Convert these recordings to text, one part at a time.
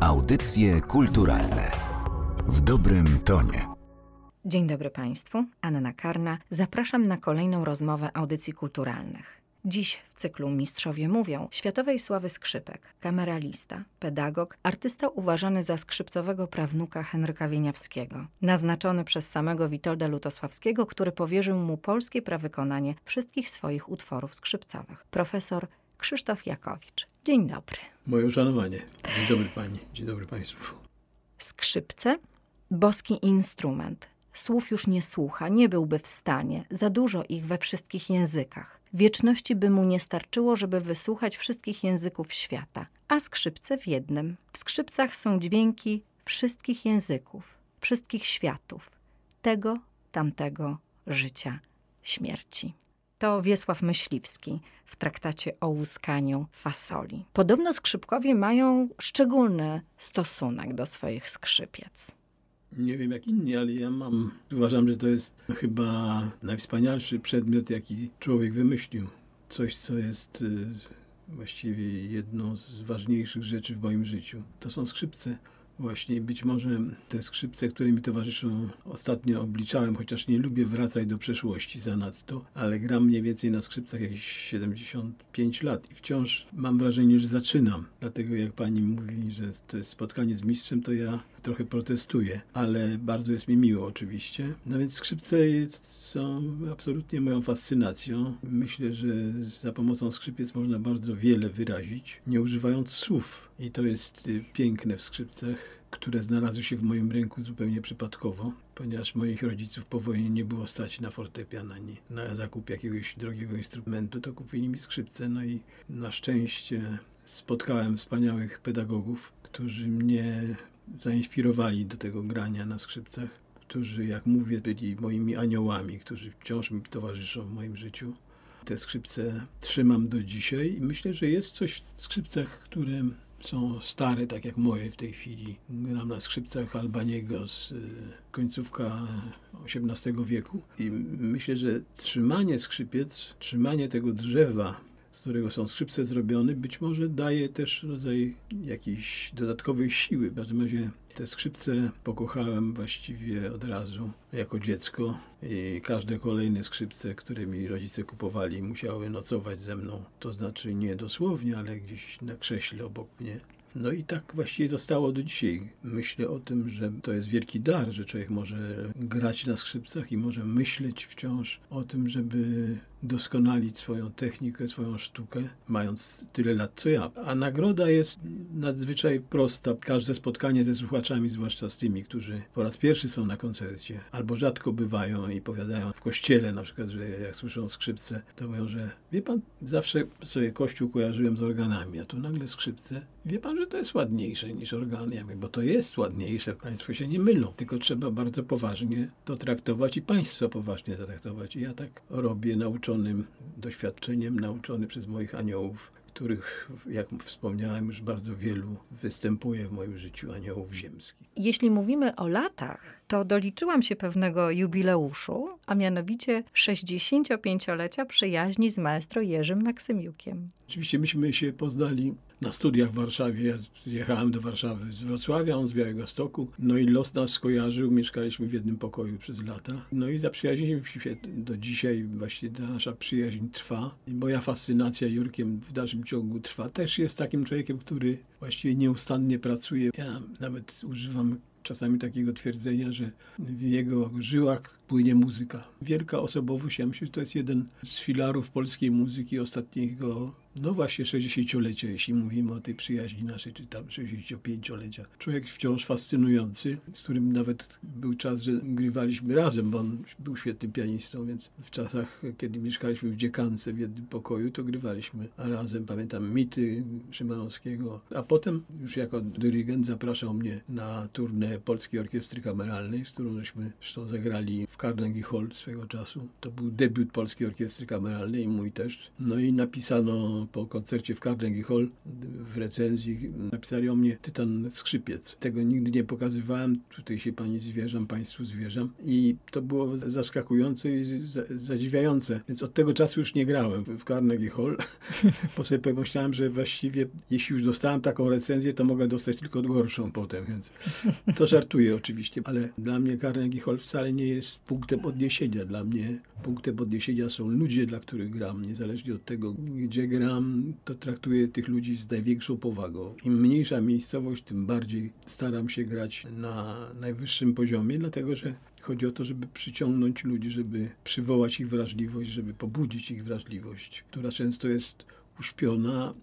Audycje kulturalne w dobrym tonie. Dzień dobry Państwu, Anna Karna. Zapraszam na kolejną rozmowę audycji kulturalnych. Dziś w cyklu Mistrzowie Mówią światowej sławy skrzypek, kameralista, pedagog, artysta uważany za skrzypcowego prawnuka Henryka Wieniawskiego, naznaczony przez samego Witolda Lutosławskiego, który powierzył mu polskie prawykonanie wszystkich swoich utworów skrzypcowych. Profesor Krzysztof Jakowicz. Dzień dobry. Moje uszanowanie. Dzień dobry Pani, dzień dobry Państwu. Skrzypce, boski instrument. Słów już nie słucha, nie byłby w stanie, za dużo ich we wszystkich językach. Wieczności by mu nie starczyło, żeby wysłuchać wszystkich języków świata, a skrzypce w jednym. W skrzypcach są dźwięki wszystkich języków, wszystkich światów, tego, tamtego, życia, śmierci to Wiesław Myśliwski w traktacie o łuskaniu fasoli. Podobno skrzypkowie mają szczególny stosunek do swoich skrzypiec. Nie wiem jak inni, ale ja mam. Uważam, że to jest chyba najwspanialszy przedmiot, jaki człowiek wymyślił. Coś, co jest y, właściwie jedną z ważniejszych rzeczy w moim życiu. To są skrzypce. Właśnie być może te skrzypce, które mi towarzyszą, ostatnio obliczałem, chociaż nie lubię wracać do przeszłości zanadto, ale gram mniej więcej na skrzypcach jakieś 75 lat i wciąż mam wrażenie, że zaczynam. Dlatego jak pani mówi, że to jest spotkanie z mistrzem, to ja trochę protestuję, ale bardzo jest mi miło oczywiście. No więc skrzypce są absolutnie moją fascynacją. Myślę, że za pomocą skrzypiec można bardzo wiele wyrazić, nie używając słów. I to jest y, piękne w skrzypcach, które znalazły się w moim ręku zupełnie przypadkowo, ponieważ moich rodziców po wojnie nie było stać na fortepian ani na zakup jakiegoś drogiego instrumentu, to kupili mi skrzypce. No i na szczęście spotkałem wspaniałych pedagogów, którzy mnie zainspirowali do tego grania na skrzypcach, którzy, jak mówię, byli moimi aniołami, którzy wciąż mi towarzyszą w moim życiu. Te skrzypce trzymam do dzisiaj i myślę, że jest coś w skrzypcach, które są stare, tak jak moje w tej chwili. Gram na skrzypcach Albaniego z y, końcówka XVIII wieku i myślę, że trzymanie skrzypiec, trzymanie tego drzewa z którego są skrzypce zrobione, być może daje też rodzaj jakiejś dodatkowej siły. W każdym razie te skrzypce pokochałem właściwie od razu jako dziecko i każde kolejne skrzypce, które mi rodzice kupowali, musiały nocować ze mną. To znaczy nie dosłownie, ale gdzieś na krześle obok mnie. No i tak właściwie zostało do dzisiaj. Myślę o tym, że to jest wielki dar, że człowiek może grać na skrzypcach i może myśleć wciąż o tym, żeby doskonalić swoją technikę, swoją sztukę, mając tyle lat co ja. A nagroda jest nadzwyczaj prosta. Każde spotkanie ze słuchaczami, zwłaszcza z tymi, którzy po raz pierwszy są na koncercie, albo rzadko bywają i powiadają w kościele na przykład, że jak słyszą skrzypce, to mówią, że wie pan, zawsze sobie kościół kojarzyłem z organami, a tu nagle skrzypce. Wie pan, że to jest ładniejsze niż organy, ja mówię, bo to jest ładniejsze, państwo się nie mylą, tylko trzeba bardzo poważnie to traktować i państwo poważnie traktować. I ja tak robię, nauczony nauczonym doświadczeniem, nauczony przez moich aniołów, których, jak wspomniałem, już bardzo wielu występuje w moim życiu aniołów ziemskich. Jeśli mówimy o latach, to doliczyłam się pewnego jubileuszu, a mianowicie 65-lecia przyjaźni z maestro Jerzym Maksymiukiem. Oczywiście myśmy się poznali na studiach w Warszawie. Ja zjechałem do Warszawy z Wrocławia, on z Białego Stoku. No i los nas skojarzył, mieszkaliśmy w jednym pokoju przez lata. No i zaprzyjaźniliśmy się do dzisiaj, właśnie ta nasza przyjaźń trwa. Moja fascynacja Jurkiem w dalszym ciągu trwa. Też jest takim człowiekiem, który właściwie nieustannie pracuje. Ja nawet używam czasami takiego twierdzenia, że w jego żyłach płynie muzyka. Wielka osobowość, ja myślę, że to jest jeden z filarów polskiej muzyki ostatniego no właśnie 60-lecie, jeśli mówimy o tej przyjaźni naszej, czy tam 65-lecia. Człowiek wciąż fascynujący, z którym nawet był czas, że grywaliśmy razem, bo on był świetnym pianistą, więc w czasach, kiedy mieszkaliśmy w Dziekance w jednym pokoju, to grywaliśmy razem. Pamiętam mity Szymanowskiego, a potem już jako dyrygent zapraszał mnie na turnę Polskiej Orkiestry Kameralnej, z którą żeśmy zresztą zagrali w Carnegie Hall swego czasu. To był debiut Polskiej Orkiestry Kameralnej mój też. No i napisano po, po koncercie w Carnegie Hall w recenzji napisali o mnie tytan skrzypiec. Tego nigdy nie pokazywałem, tutaj się pani zwierzam, państwu zwierzam i to było zaskakujące i zadziwiające. Więc od tego czasu już nie grałem w Carnegie Hall, bo sobie pomyślałem, że właściwie jeśli już dostałem taką recenzję, to mogę dostać tylko gorszą potem, więc to żartuję oczywiście, ale dla mnie Carnegie Hall wcale nie jest punktem odniesienia. Dla mnie punktem odniesienia są ludzie, dla których gram. Niezależnie od tego, gdzie gram, to traktuję tych ludzi z największą powagą. Im mniejsza miejscowość, tym bardziej staram się grać na najwyższym poziomie, dlatego że Chodzi o to, żeby przyciągnąć ludzi, żeby przywołać ich wrażliwość, żeby pobudzić ich wrażliwość, która często jest uśpiona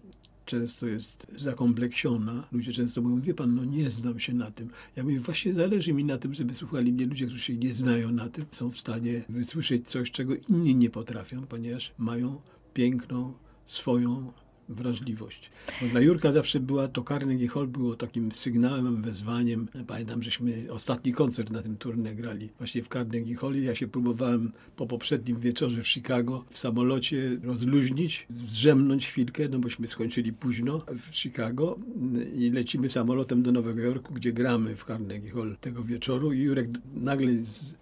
często jest zakompleksiona. Ludzie często mówią, wie pan, no nie znam się na tym. Ja mówię, właśnie zależy mi na tym, żeby słuchali mnie ludzie, którzy się nie znają na tym, są w stanie wysłyszeć coś, czego inni nie potrafią, ponieważ mają piękną, swoją wrażliwość. Bo dla Jurka zawsze była to Carnegie Hall było takim sygnałem, wezwaniem. Pamiętam, żeśmy ostatni koncert na tym turnie grali właśnie w Carnegie Hall i ja się próbowałem po poprzednim wieczorze w Chicago w samolocie rozluźnić, zdrzemnąć chwilkę, no bośmy skończyli późno w Chicago i lecimy samolotem do Nowego Jorku, gdzie gramy w Carnegie Hall tego wieczoru i Jurek nagle,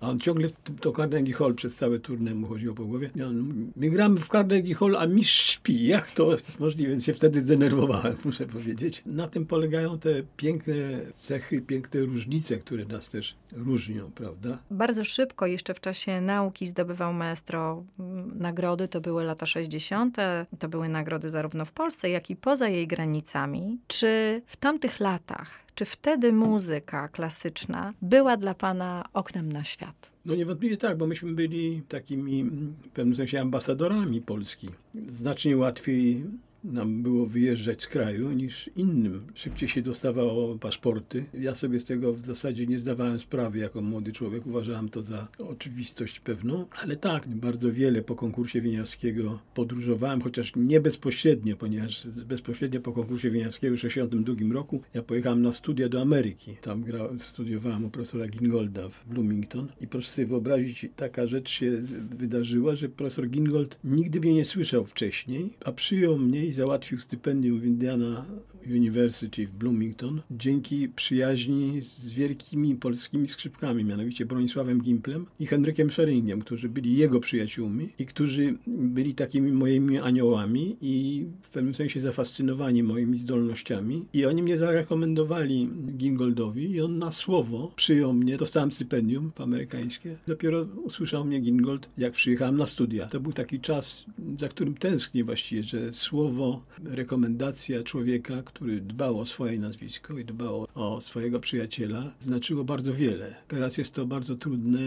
a on ciągle to Carnegie Hall przez całe turnie mu chodziło po głowie. On, my gramy w Carnegie Hall, a mistrz śpi. Jak to jest możliwe? Więc się wtedy zdenerwowałem, muszę powiedzieć. Na tym polegają te piękne cechy, piękne różnice, które nas też różnią, prawda? Bardzo szybko, jeszcze w czasie nauki zdobywał maestro mm, nagrody, to były lata 60., to były nagrody zarówno w Polsce, jak i poza jej granicami. Czy w tamtych latach, czy wtedy muzyka klasyczna była dla pana oknem na świat? No niewątpliwie tak, bo myśmy byli takimi w pewnym sensie ambasadorami Polski. Znacznie łatwiej nam było wyjeżdżać z kraju niż innym. Szybciej się dostawało paszporty. Ja sobie z tego w zasadzie nie zdawałem sprawy jako młody człowiek. Uważałem to za oczywistość pewną, ale tak, bardzo wiele po konkursie winiarskiego podróżowałem, chociaż nie bezpośrednio, ponieważ bezpośrednio po konkursie winiarskiego w 1962 roku ja pojechałem na studia do Ameryki. Tam grałem, studiowałem u profesora Gingolda w Bloomington i proszę sobie wyobrazić, taka rzecz się wydarzyła, że profesor Gingold nigdy mnie nie słyszał wcześniej, a przyjął mnie i załatwił stypendium w Indiana University w Bloomington dzięki przyjaźni z wielkimi polskimi skrzypkami, mianowicie Bronisławem Gimplem i Henrykiem Scheringiem, którzy byli jego przyjaciółmi i którzy byli takimi moimi aniołami i w pewnym sensie zafascynowani moimi zdolnościami. I oni mnie zarekomendowali Gingoldowi i on na słowo przyjął mnie, dostałem stypendium amerykańskie. Dopiero usłyszał mnie Gingold, jak przyjechałem na studia. To był taki czas, za którym tęsknię właściwie, że słowo rekomendacja człowieka, który dbał o swoje nazwisko i dbał o swojego przyjaciela, znaczyło bardzo wiele. Teraz jest to bardzo trudne,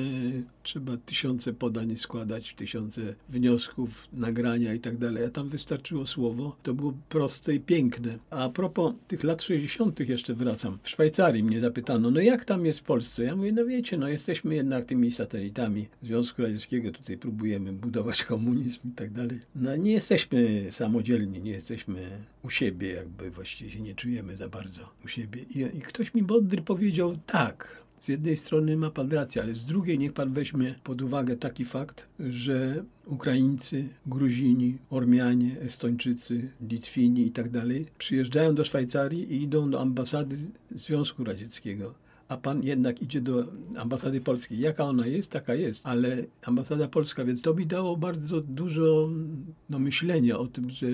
trzeba tysiące podań składać, tysiące wniosków, nagrania i tak dalej, a tam wystarczyło słowo, to było proste i piękne. A propos tych lat 60. jeszcze wracam. W Szwajcarii mnie zapytano, no jak tam jest w Polsce? Ja mówię, no wiecie, no jesteśmy jednak tymi satelitami Związku Radzieckiego, tutaj próbujemy budować komunizm i tak dalej. No nie jesteśmy samodzielni, nie jesteśmy u siebie, jakby właściwie się nie czujemy za bardzo u siebie. I, i ktoś mi mądry powiedział, tak, z jednej strony ma pan rację, ale z drugiej niech pan weźmie pod uwagę taki fakt, że Ukraińcy, Gruzini, Ormianie, Estończycy, Litwini i tak dalej przyjeżdżają do Szwajcarii i idą do ambasady Związku Radzieckiego a pan jednak idzie do ambasady polskiej. Jaka ona jest, taka jest, ale ambasada polska, więc to mi dało bardzo dużo no, myślenia o tym, że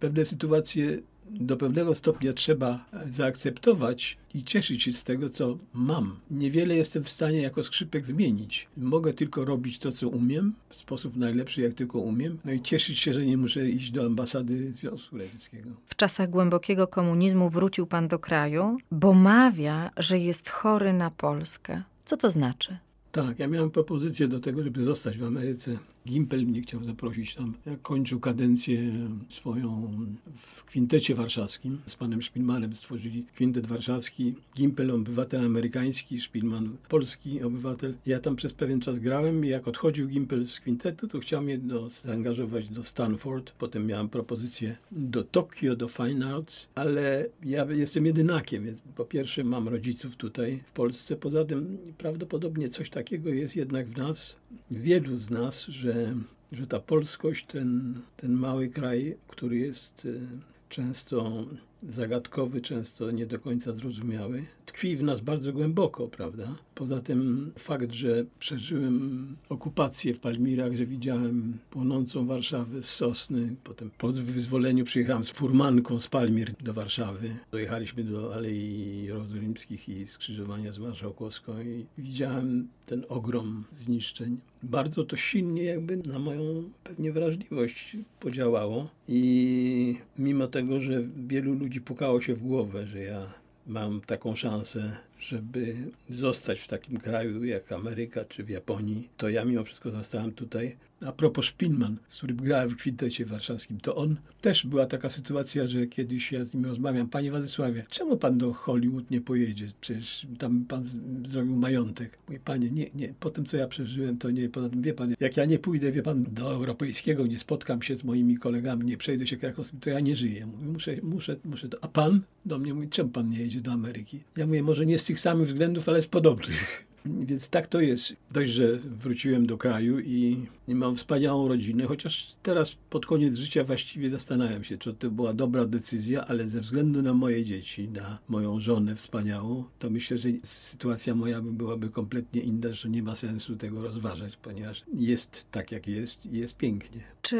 pewne sytuacje do pewnego stopnia trzeba zaakceptować i cieszyć się z tego, co mam. Niewiele jestem w stanie jako skrzypek zmienić. Mogę tylko robić to, co umiem, w sposób najlepszy, jak tylko umiem, no i cieszyć się, że nie muszę iść do ambasady Związku Radzieckiego. W czasach głębokiego komunizmu wrócił pan do kraju, bo mawia, że jest chory na Polskę. Co to znaczy? Tak, ja miałem propozycję do tego, żeby zostać w Ameryce. Gimpel mnie chciał zaprosić tam. Jak kończył kadencję swoją w kwintecie warszawskim. Z panem Szpilmanem stworzyli kwintet warszawski. Gimpel obywatel amerykański, Szpilman polski obywatel. Ja tam przez pewien czas grałem i jak odchodził Gimpel z kwintetu, to chciał mnie do, zaangażować do Stanford. Potem miałem propozycję do Tokio, do Fine Arts, ale ja jestem jedynakiem, więc po pierwsze mam rodziców tutaj w Polsce. Poza tym prawdopodobnie coś takiego jest jednak w nas, wielu z nas, że że ta polskość, ten, ten mały kraj, który jest y, często zagadkowy, często nie do końca zrozumiały, tkwi w nas bardzo głęboko, prawda? Poza tym fakt, że przeżyłem okupację w Palmirach, że widziałem płonącą Warszawę z Sosny, potem po wyzwoleniu przyjechałem z furmanką z Palmir do Warszawy. Dojechaliśmy do Alei Jerozolimskich i skrzyżowania z Marszałkowską i widziałem ten ogrom zniszczeń. Bardzo to silnie jakby na moją pewnie wrażliwość podziałało i mimo tego, że wielu ludzi pukało się w głowę, że ja mam taką szansę, żeby zostać w takim kraju jak Ameryka czy w Japonii, to ja mimo wszystko zostałem tutaj. A propos Szpilman, z którym grałem w kwintecie warszawskim, to on też była taka sytuacja, że kiedyś ja z nim rozmawiam, panie Władysławie, czemu pan do Hollywood nie pojedzie? Przecież tam pan z- zrobił majątek. Mówi, panie, nie, nie, po tym co ja przeżyłem, to nie, poza tym wie pan, jak ja nie pójdę, wie pan, do europejskiego, nie spotkam się z moimi kolegami, nie przejdę się krakowskim, to ja nie żyję. Mówi, muszę, muszę, muszę. To. A pan do mnie mówi, czemu pan nie jedzie do Ameryki? Ja mówię, może nie z tych samych względów, ale z podobnych. Więc tak to jest. Dość, że wróciłem do kraju i, i mam wspaniałą rodzinę, chociaż teraz pod koniec życia właściwie zastanawiam się, czy to była dobra decyzja, ale ze względu na moje dzieci, na moją żonę wspaniałą, to myślę, że sytuacja moja by byłaby kompletnie inna, że nie ma sensu tego rozważać, ponieważ jest tak, jak jest i jest pięknie. Czy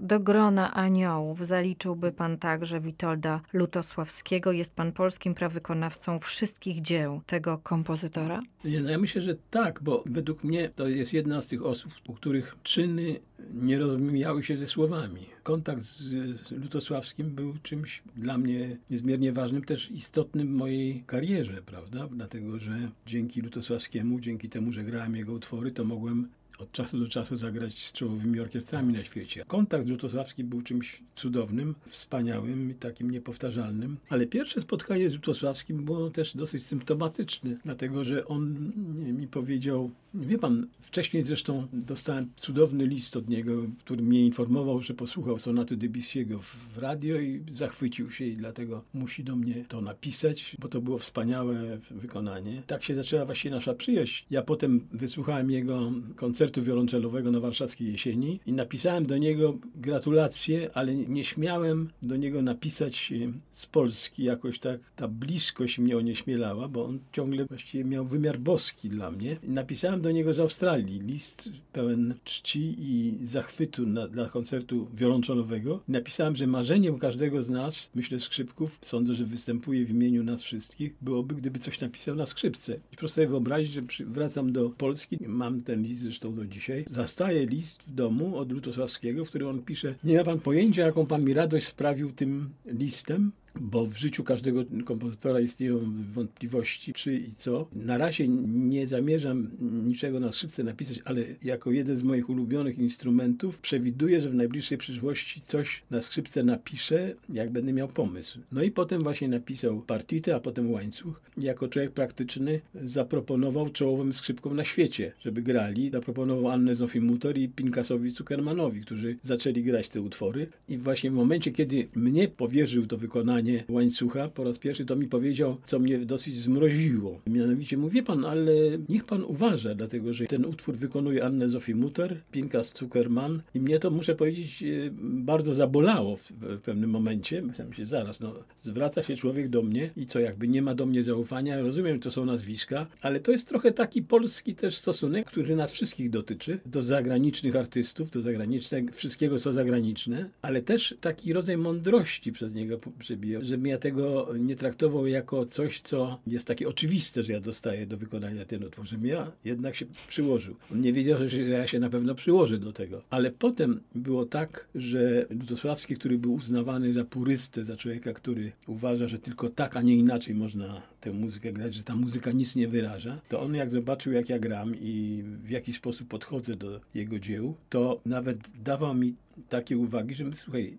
do grona aniołów zaliczyłby pan także Witolda Lutosławskiego? Jest pan polskim prawykonawcą wszystkich dzieł tego kompozytora? Nie, no ja myślę, że tak, bo według mnie to jest jedna z tych osób, u których czyny nie rozumiały się ze słowami. Kontakt z, Lutosławskim był czymś dla mnie niezmiernie ważnym, też istotnym w mojej karierze, prawda? Dlatego, że dzięki Lutosławskiemu, dzięki temu, że grałem jego utwory, to mogłem od czasu do czasu zagrać z czołowymi orkiestrami na świecie. Kontakt z Lutosławskim był czymś cudownym, wspaniałym i takim niepowtarzalnym. Ale pierwsze spotkanie z Lutosławskim było też dosyć symptomatyczne, dlatego że on mi powiedział, wie pan, wcześniej zresztą dostałem cudowny list od niego, który mnie informował, że posłuchał sonaty Debussy'ego w radio i zachwycił się i dlatego musi do mnie to napisać, bo to było wspaniałe wykonanie. Tak się zaczęła właśnie nasza przyjaźń. Ja potem wysłuchałem jego koncertu wiolonczelowego na warszawskiej jesieni i napisałem do niego gratulacje, ale nie śmiałem do niego napisać e, z Polski jakoś tak. Ta bliskość mnie onieśmielała, bo on ciągle właściwie miał wymiar boski dla mnie. Napisałem do niego z Australii list pełen czci i zachwytu na, dla koncertu wiolonczelowego. Napisałem, że marzeniem każdego z nas, myślę skrzypków, sądzę, że występuje w imieniu nas wszystkich, byłoby, gdyby coś napisał na skrzypce. I proszę sobie wyobrazić, że przy, wracam do Polski, mam ten list zresztą do dzisiaj, zastaję list w domu od Lutosławskiego, w którym on pisze, nie ma pan pojęcia, jaką pan mi radość sprawił tym listem, bo w życiu każdego kompozytora istnieją wątpliwości, czy i co. Na razie nie zamierzam niczego na skrzypce napisać, ale jako jeden z moich ulubionych instrumentów przewiduję, że w najbliższej przyszłości coś na skrzypce napiszę, jak będę miał pomysł. No i potem właśnie napisał partitę, a potem łańcuch. Jako człowiek praktyczny zaproponował czołowym skrzypkom na świecie, żeby grali. Zaproponował Annę Zofimutor i Pinkasowi Zuckermanowi, którzy zaczęli grać te utwory. I właśnie w momencie, kiedy mnie powierzył to wykonanie łańcucha po raz pierwszy, to mi powiedział, co mnie dosyć zmroziło. Mianowicie mówi pan, ale niech pan uważa, dlatego że ten utwór wykonuje Annę Zofimuter, Pinkas Zuckerman i mnie to, muszę powiedzieć, e, bardzo zabolało w, w pewnym momencie. Myślałem się, zaraz, no, zwraca się człowiek do mnie i co, jakby nie ma do mnie zaufania. Rozumiem, że to są nazwiska, ale to jest trochę taki polski też stosunek, który nas wszystkich dotyczy, do zagranicznych artystów, do zagranicznego, wszystkiego co zagraniczne, ale też taki rodzaj mądrości przez niego przebija, żebym ja tego nie traktował jako coś, co jest takie oczywiste, że ja dostaję do wykonania ten utwór, żebym ja jednak się przyłożył. On nie wiedział, że ja się na pewno przyłożę do tego. Ale potem było tak, że Lutosławski, który był uznawany za purystę, za człowieka, który uważa, że tylko tak, a nie inaczej można tę muzykę grać, że ta muzyka nic nie wyraża, to on jak zobaczył, jak ja gram i w jaki sposób podchodzę do jego dzieł, to nawet dawał mi takie uwagi, że słuchaj,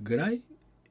graj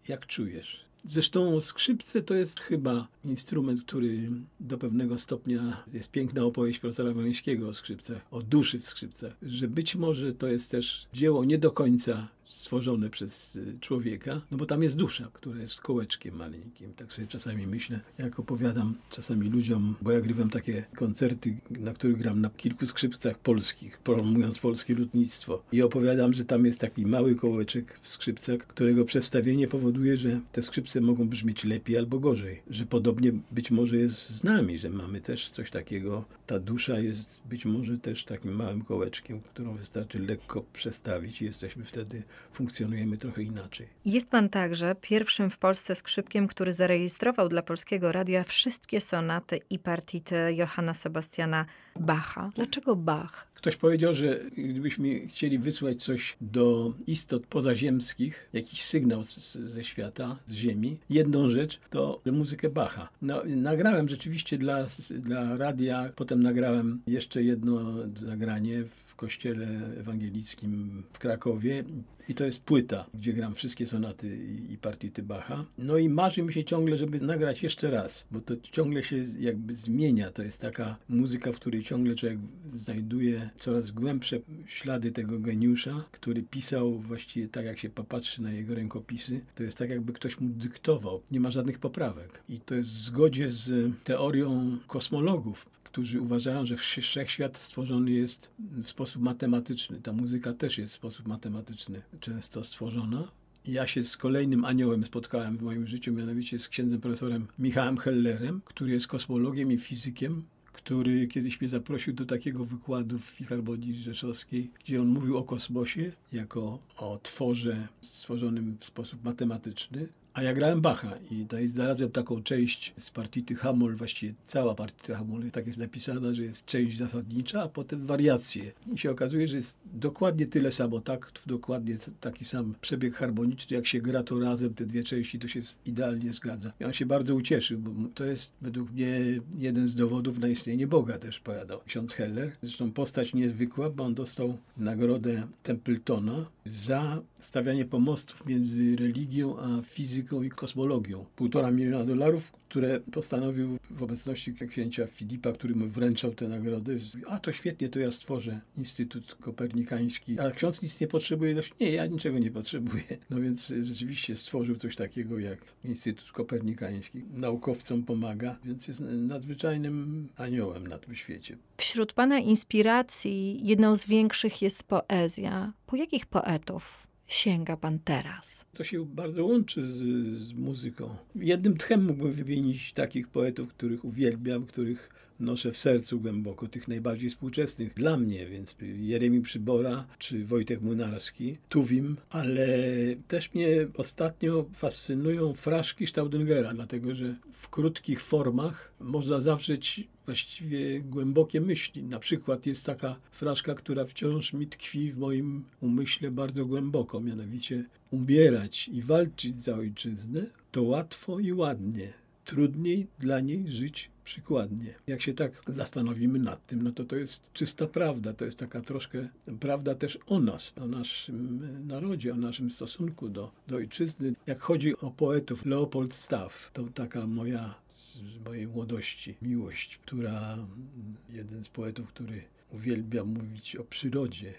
jak czujesz. Zresztą skrzypce to jest chyba instrument, który do pewnego stopnia jest piękna opowieść profesora Wońskiego o skrzypcach, o duszy w skrzypcach, że być może to jest też dzieło nie do końca stworzone przez y, człowieka, no bo tam jest dusza, która jest kołeczkiem maleńkim. Tak sobie czasami myślę, jak opowiadam czasami ludziom, bo ja grywam takie koncerty, na których gram na kilku skrzypcach polskich, promując polskie lutnictwo. I opowiadam, że tam jest taki mały kołeczek w skrzypcach, którego przestawienie powoduje, że te skrzypce mogą brzmieć lepiej albo gorzej. Że podobnie być może jest z nami, że mamy też coś takiego. Ta dusza jest być może też takim małym kołeczkiem, którą wystarczy lekko przestawić i jesteśmy wtedy, funkcjonujemy trochę inaczej. Jest pan także pierwszym w Polsce skrzypkiem, który zarejestrował dla Polskiego Radia wszystkie sonaty i partity Johanna Sebastiana Bacha. Dlaczego Bach? Ktoś powiedział, że gdybyśmy chcieli wysłać coś do istot pozaziemskich, jakiś sygnał z, ze świata, z Ziemi, jedną rzecz, to muzykę Bacha. No, nagrałem rzeczywiście dla, dla radia, potem nagrałem jeszcze jedno nagranie w kościele ewangelickim w Krakowie i to jest płyta, gdzie gram wszystkie sonaty i, partity Bacha. No i marzy mi się ciągle, żeby nagrać jeszcze raz, bo to ciągle się jakby zmienia. To jest taka muzyka, w której ciągle człowiek znajduje coraz głębsze ślady tego geniusza, który pisał właściwie tak, jak się popatrzy na jego rękopisy. To jest tak, jakby ktoś mu dyktował. Nie ma żadnych poprawek. I to jest w zgodzie z teorią kosmologów, którzy uważają, że wszechświat stworzony jest w sposób matematyczny. Ta muzyka też jest w sposób matematyczny często stworzona. Ja się z kolejnym aniołem spotkałem w moim życiu, mianowicie z księdzem profesorem Michałem Hellerem, który jest kosmologiem i fizykiem, który kiedyś mnie zaprosił do takiego wykładu w Filharmonii Rzeszowskiej, gdzie on mówił o kosmosie jako o tworze stworzonym w sposób matematyczny. A ja grałem Bacha i tutaj znalazłem taką część z partity Hamol, właściwie cała partita Hamol tak jest napisana, że jest część zasadnicza, a potem wariacje. I się okazuje, że jest dokładnie tyle samo taktów, dokładnie taki sam przebieg harmoniczny, jak się gra to razem, te dwie części, to się idealnie zgadza. On się bardzo ucieszył, bo to jest według mnie jeden z dowodów na istnienie Boga, też powiadał ksiądz Heller. Zresztą postać niezwykła, bo on dostał nagrodę Templetona za stawianie pomostów między religią a fizyką i kosmologią. Półtora miliona dolarów, które postanowił w obecności księcia Filipa, który mu wręczał tę nagrodę. A to świetnie, to ja stworzę Instytut Kopernikański. A ksiądz nic nie potrzebuje. Nie, ja niczego nie potrzebuję. No więc rzeczywiście stworzył coś takiego jak Instytut Kopernikański. Naukowcom pomaga, więc jest nadzwyczajnym aniołem na tym świecie. Wśród Pana inspiracji jedną z większych jest poezja. Po jakich poetów sięga pan teraz? To się bardzo łączy z, z muzyką. Jednym tchem mógłbym wymienić takich poetów, których uwielbiam, których noszę w sercu głęboko, tych najbardziej współczesnych dla mnie, więc Jeremi Przybora czy Wojtek Munarski, Tuwim, ale też mnie ostatnio fascynują fraszki Staudengera, dlatego że w krótkich formach można zawrzeć właściwie głębokie myśli. Na przykład jest taka fraszka, która wciąż mi tkwi w moim umyśle bardzo głęboko, mianowicie umierać i walczyć za ojczyznę to łatwo i ładnie. Trudniej dla niej żyć przykładnie. Jak się tak zastanowimy nad tym, no to to jest czysta prawda. To jest taka troszkę prawda też o nas, o naszym narodzie, o naszym stosunku do, do ojczyzny. Jak chodzi o poetów, Leopold Staff, to taka moja, z mojej młodości, miłość, która, jeden z poetów, który uwielbia mówić o przyrodzie.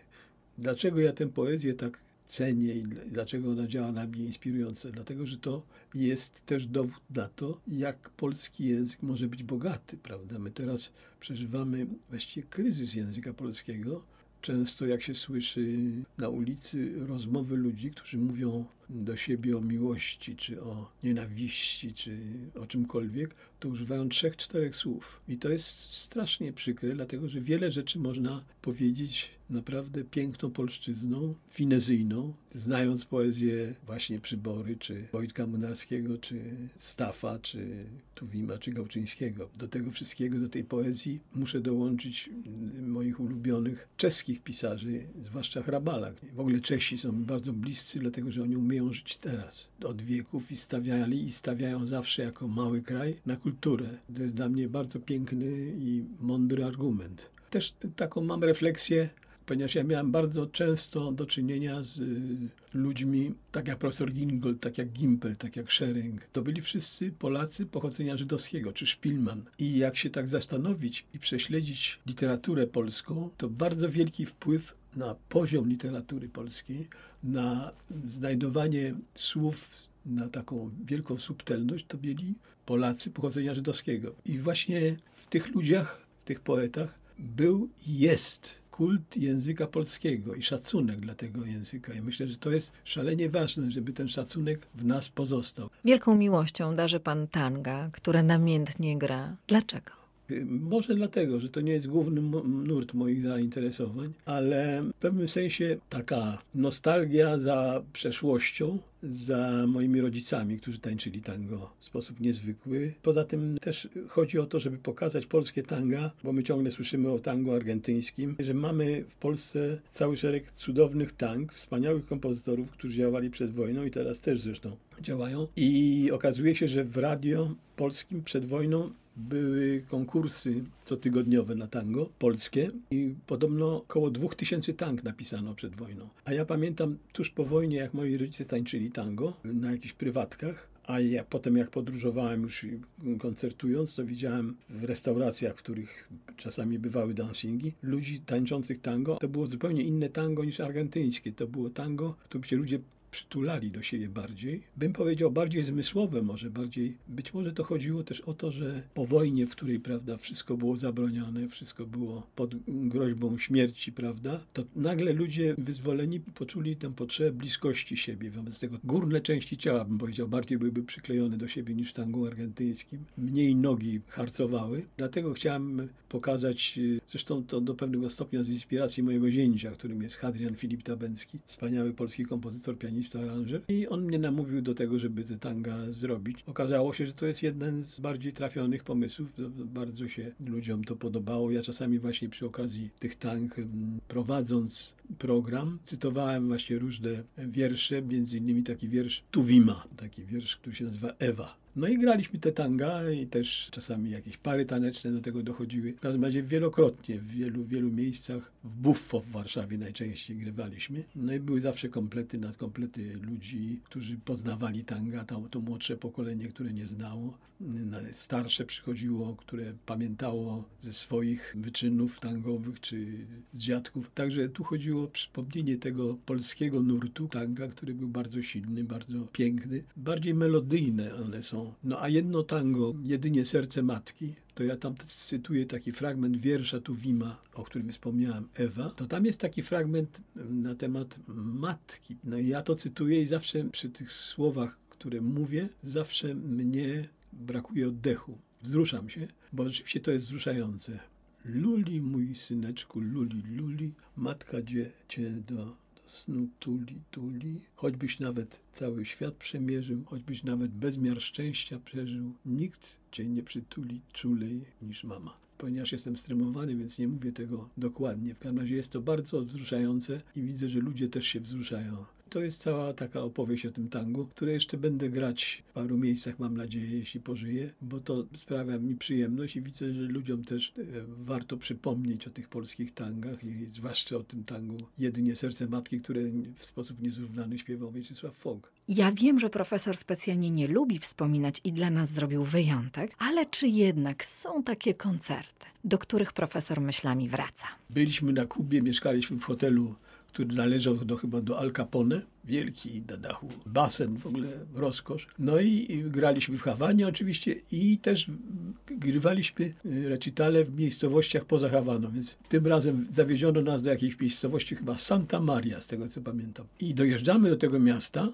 Dlaczego ja tę poezję tak cenię i dlaczego ona działa na mnie inspirująco. Dlatego, że to jest też dowód na to, jak polski język może być bogaty, prawda? My teraz przeżywamy właściwie kryzys języka polskiego. Często jak się słyszy na ulicy rozmowy ludzi, którzy mówią do siebie o miłości, czy o nienawiści, czy o czymkolwiek, to używają trzech, czterech słów. I to jest strasznie przykre, dlatego że wiele rzeczy można powiedzieć naprawdę piękną polszczyzną, finezyjną, znając poezję właśnie Przybory, czy Wojtka Munarskiego, czy Stafa, czy Tuwima, czy Gałczyńskiego. Do tego wszystkiego, do tej poezji muszę dołączyć moich ulubionych czeskich pisarzy, zwłaszcza Hrabala. W ogóle Czesi są bardzo bliscy, dlatego że oni umieją żyć teraz. Od wieków i stawiali i stawiają zawsze jako mały kraj na kulturę. To jest dla mnie bardzo piękny i mądry argument. Też taką mam refleksję ponieważ ja miałem bardzo często do czynienia z y, ludźmi, tak jak profesor Gingold, tak jak Gimpel, tak jak Schering. To byli wszyscy Polacy pochodzenia żydowskiego, czy Szpilman. I jak się tak zastanowić i prześledzić literaturę polską, to bardzo wielki wpływ na poziom literatury polskiej, na znajdowanie słów, na taką wielką subtelność, to mieli Polacy pochodzenia żydowskiego. I właśnie w tych ludziach, w tych poetach był i jest kult języka polskiego i szacunek dla tego języka. I myślę, że to jest szalenie ważne, żeby ten szacunek w nas pozostał. Wielką miłością darzy pan tanga, które namiętnie gra. Dlaczego? Może dlatego, że to nie jest główny nurt moich zainteresowań, ale w pewnym sensie taka nostalgia za przeszłością, za moimi rodzicami, którzy tańczyli tango w sposób niezwykły. Poza tym też chodzi o to, żeby pokazać polskie tanga, bo my ciągle słyszymy o tango argentyńskim, że mamy w Polsce cały szereg cudownych tang, wspaniałych kompozytorów, którzy działali przed wojną i teraz też zresztą działają. I okazuje się, że w radio polskim przed wojną były konkursy cotygodniowe na tango polskie i podobno około 2000 tang napisano przed wojną. A ja pamiętam tuż po wojnie, jak moi rodzice tańczyli tango na jakichś prywatkach, a ja potem jak podróżowałem już koncertując, to widziałem w restauracjach, w których czasami bywały dancingi, ludzi tańczących tango. To było zupełnie inne tango niż argentyńskie. To było tango, w którym się ludzie przytulali do siebie bardziej. Bym powiedział bardziej zmysłowe może, bardziej, być może to chodziło też o to, że po wojnie, w której, prawda, wszystko było zabronione, wszystko było pod groźbą śmierci, prawda, to nagle ludzie wyzwoleni poczuli tę potrzebę bliskości siebie, wobec tego górne części ciała, bym powiedział, bardziej byłyby przyklejone do siebie niż w tangu argentyńskim, mniej nogi harcowały, dlatego chciałem pokazać, zresztą to do pewnego stopnia z inspiracji mojego zięcia, którym jest Hadrian Filip Tabencki, wspaniały polski kompozytor, pianista, pianista, aranżer i on mnie namówił do tego, żeby te tanga zrobić. Okazało się, że to jest jeden z bardziej trafionych pomysłów. Bardzo się ludziom to podobało. Ja czasami właśnie przy okazji tych tang prowadząc program cytowałem właśnie różne wiersze, między innymi taki wiersz Tuwima, taki wiersz, który się nazywa Ewa. No i graliśmy te tanga i też czasami jakieś pary taneczne do tego dochodziły. W każdym razie wielokrotnie, w wielu, wielu miejscach, w Buffo w Warszawie najczęściej grywaliśmy. No i były zawsze komplety nad komplety ludzi, którzy poznawali tanga, to, to młodsze pokolenie, które nie znało. Starsze przychodziło, które pamiętało ze swoich wyczynów tangowych czy z dziadków. Także tu chodziło o przypomnienie tego polskiego nurtu tanga, który był bardzo silny, bardzo piękny. Bardziej melodyjne one są no a jedno tango, jedynie serce matki, to ja tam cytuję taki fragment wiersza Tuwima, o którym wspomniałem, Ewa, to tam jest taki fragment na temat matki. No i ja to cytuję i zawsze przy tych słowach, które mówię, zawsze mnie brakuje oddechu. Wzruszam się, bo rzeczywiście to jest wzruszające. Luli, mój syneczku, luli, luli, matka cię do snu tuli, tuli, choćbyś nawet cały świat przemierzył, choćbyś nawet bezmiar szczęścia przeżył, nikt cię nie przytuli czulej niż mama ponieważ jestem stremowany, więc nie mówię tego dokładnie. W każdym razie jest to bardzo wzruszające i widzę, że ludzie też się wzruszają. To jest cała taka opowieść o tym tangu, które jeszcze będę grać w paru miejscach, mam nadzieję, jeśli pożyję, bo to sprawia mi przyjemność i widzę, że ludziom też e, warto przypomnieć o tych polskich tangach i zwłaszcza o tym tangu Jedynie Serce Matki, które w sposób niezrównany śpiewał Mieczysław Fog. Ja wiem, że profesor specjalnie nie lubi wspominać i dla nas zrobił wyjątek, ale czy jednak są takie koncerty, do których profesor myślami wraca? Byliśmy na Kubie, mieszkaliśmy w hotelu który należał do, chyba do Al Capone, wielki na dachu basen, w ogóle rozkosz. No i, graliśmy w Hawanie oczywiście i też grywaliśmy y, recitale w miejscowościach poza Hawaną, więc tym razem zawieziono nas do jakiejś miejscowości, chyba Santa Maria, z tego co pamiętam. I dojeżdżamy do tego miasta,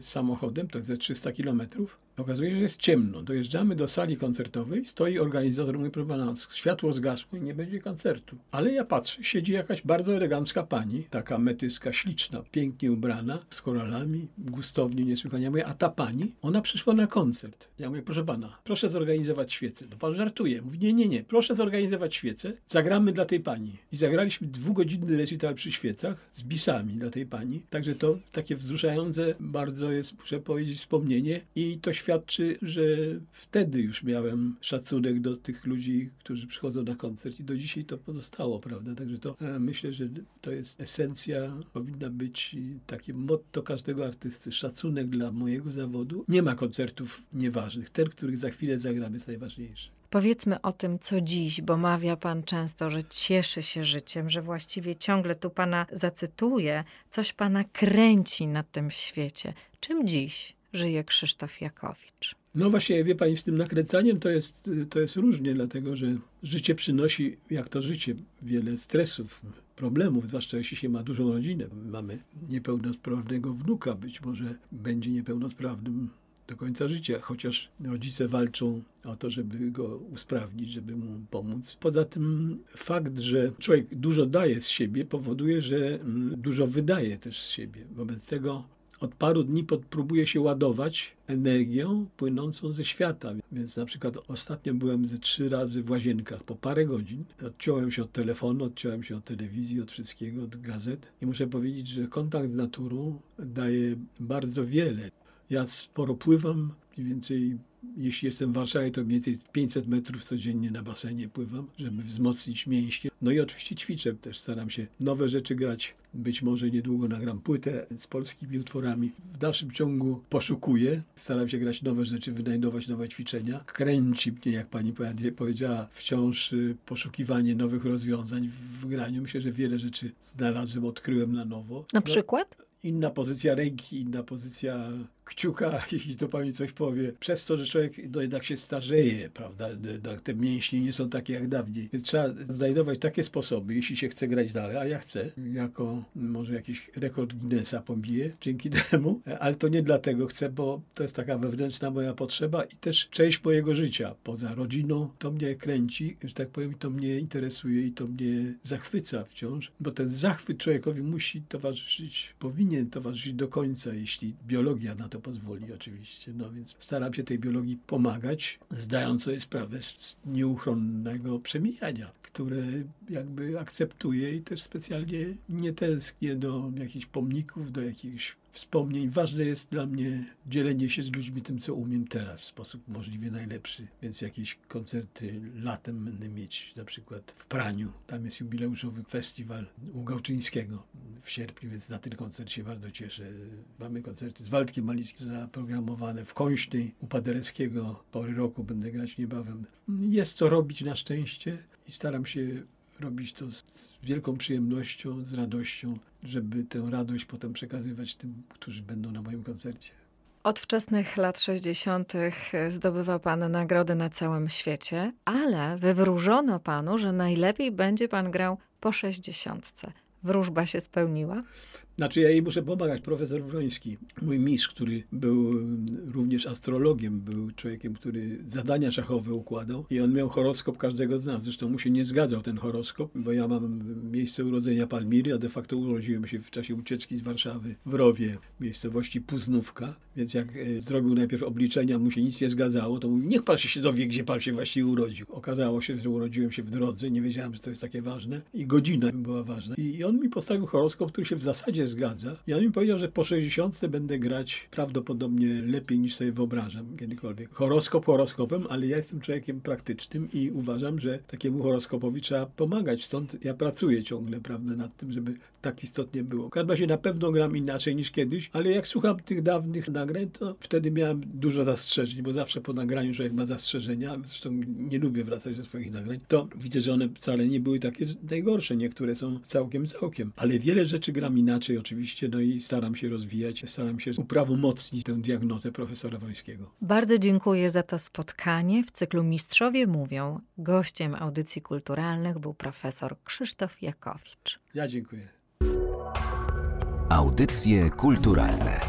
samochodem, to jest ze 300 kilometrów. Okazuje się, że jest ciemno. Dojeżdżamy do sali koncertowej, stoi organizator, mówi, proszę pana, światło zgasło i nie będzie koncertu. Ale ja patrzę, siedzi jakaś bardzo elegancka pani, taka metyska, śliczna, pięknie ubrana, z koralami, gustownie, niesłychanie. Ja mówię, a ta pani, ona przyszła na koncert. Ja mówię, proszę pana, proszę zorganizować świecę. No pan żartuje. Mówi, nie, nie, nie, proszę zorganizować świecę, zagramy dla tej pani. I zagraliśmy dwugodzinny recital przy świecach z bisami dla tej pani. Także to takie wzruszające bardzo jest, muszę powiedzieć, wspomnienie i to świadczy, że wtedy już miałem szacunek do tych ludzi, którzy przychodzą na koncert i do dzisiaj to pozostało, prawda? Także to e, myślę, że to jest esencja, powinna być takie motto każdego artysty, szacunek dla mojego zawodu. Nie ma koncertów nieważnych. Ten, który za chwilę zagram jest najważniejszy. Powiedzmy o tym, co dziś, bo mawia pan często, że cieszy się życiem, że właściwie ciągle tu pana zacytuję, coś pana kręci na tym świecie. Czym dziś żyje Krzysztof Jakowicz? No właśnie, wie pani, z tym nakręcaniem to jest, to jest różnie, dlatego że życie przynosi, jak to życie, wiele stresów, problemów, zwłaszcza jeśli się ma dużą rodzinę. Mamy niepełnosprawnego wnuka, być może będzie niepełnosprawnym do końca życia, chociaż rodzice walczą o to, żeby go usprawnić, żeby mu pomóc. Poza tym fakt, że człowiek dużo daje z siebie, powoduje, że mm, dużo wydaje też z siebie. Wobec tego od paru dni próbuję się ładować energią płynącą ze świata. Więc na przykład ostatnio byłem ze trzy razy w łazienkach po parę godzin. Odciąłem się od telefonu, odciąłem się od telewizji, od wszystkiego, od gazet. I muszę powiedzieć, że kontakt z naturą daje bardzo wiele. Ja sporo pływam, mniej więcej jeśli jestem w Warszawie, to mniej więcej 500 metrów codziennie na basenie pływam, żeby wzmocnić mięśnie. No i oczywiście ćwiczę też, staram się nowe rzeczy grać. Być może niedługo nagram płytę z polskimi utworami. W dalszym ciągu poszukuję, staram się grać nowe rzeczy, wynajdować nowe ćwiczenia. Kręci mnie, jak pani powiedziała, wciąż y, poszukiwanie nowych rozwiązań w graniu. Myślę, że wiele rzeczy znalazłem, odkryłem na nowo. Na przykład? No, inna pozycja ręki, inna pozycja kciuka, jeśli to pani coś powie. Przez to, że człowiek no, jednak się starzeje, prawda? Te mięśnie nie są takie jak dawniej. Więc trzeba znajdować takie sposoby, jeśli się chce grać dalej, a ja chcę, jako może jakiś rekord Guinnessa pobiję dzięki temu, ale to nie dlatego chcę, bo to jest taka wewnętrzna moja potrzeba i też część mojego życia. Poza rodziną to mnie kręci, że tak powiem, to mnie interesuje i to mnie zachwyca wciąż, bo ten zachwyt człowiekowi musi towarzyszyć, powinien towarzyszyć do końca, jeśli biologia na to to pozwoli oczywiście. No więc staram się tej biologii pomagać, zdając sobie sprawę z nieuchronnego przemijania, które jakby akceptuję i też specjalnie nie tęsknię do jakichś pomników, do jakichś wspomnień. Ważne jest dla mnie dzielenie się z ludźmi tym, co umiem teraz w sposób możliwie najlepszy. Więc jakieś koncerty latem będę mieć na przykład w Praniu. Tam jest jubileuszowy festiwal u Gałczyńskiego w sierpniu, więc na ten koncert się bardzo cieszę. Mamy koncerty z Waldkiem Malickim zaprogramowane w Końsznej u Padereckiego. Pory roku będę grać niebawem. Jest co robić na szczęście i staram się robić to z wielką przyjemnością, z radością, żeby tę radość potem przekazywać tym, którzy będą na moim koncercie. Od wczesnych lat 60. zdobywa pan nagrody na całym świecie, ale wywróżono panu, że najlepiej będzie pan grał po 60. Wróżba się spełniła? Znaczy ja jej muszę pomagać. Profesor Wroński, mój mistrz, który był również astrologiem, był człowiekiem, który zadania szachowe układał i on miał horoskop każdego z nas. Zresztą mu się nie zgadzał ten horoskop, bo ja mam miejsce urodzenia Palmiry, a de facto urodziłem się w czasie ucieczki z Warszawy w Rowie, miejscowości Puznówka. Więc jak e, zrobił najpierw obliczenia, mu się nic nie zgadzało, to mówił, niech pan się dowie, gdzie pan się właściwie urodził. Okazało się, że urodziłem się w drodze, nie wiedziałem, że to jest takie ważne i godzina była ważna. I on mi postawił horoskop, który się w zasadzie zgadza. On mi powiedział, że po 60 będę grać prawdopodobnie lepiej niż sobie wyobrażam kiedykolwiek. Horoskop horoskopem, ale ja jestem człowiekiem praktycznym i uważam, że takiemu horoskopowi trzeba pomagać. Stąd ja pracuję ciągle, prawda, nad tym, żeby tak istotnie było. W każdym razie na pewno gram inaczej niż kiedyś, ale jak słucham tych dawnych nagrań, to wtedy miałem dużo zastrzeżeń, bo zawsze po nagraniu człowiek ma zastrzeżenia, zresztą nie lubię wracać do swoich nagrań, to widzę, że one wcale nie były takie najgorsze. Niektóre są całkiem, całkiem. Ale wiele rzeczy gram inaczej oczywiście, no i staram się rozwijać, staram się uprawomocnić tę diagnozę profesora Wońskiego. Bardzo dziękuję za to spotkanie. W cyklu Mistrzowie Mówią gościem audycji kulturalnych był profesor Krzysztof Jakowicz. Ja dziękuję. Audycje kulturalne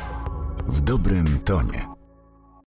w dobrym tonie.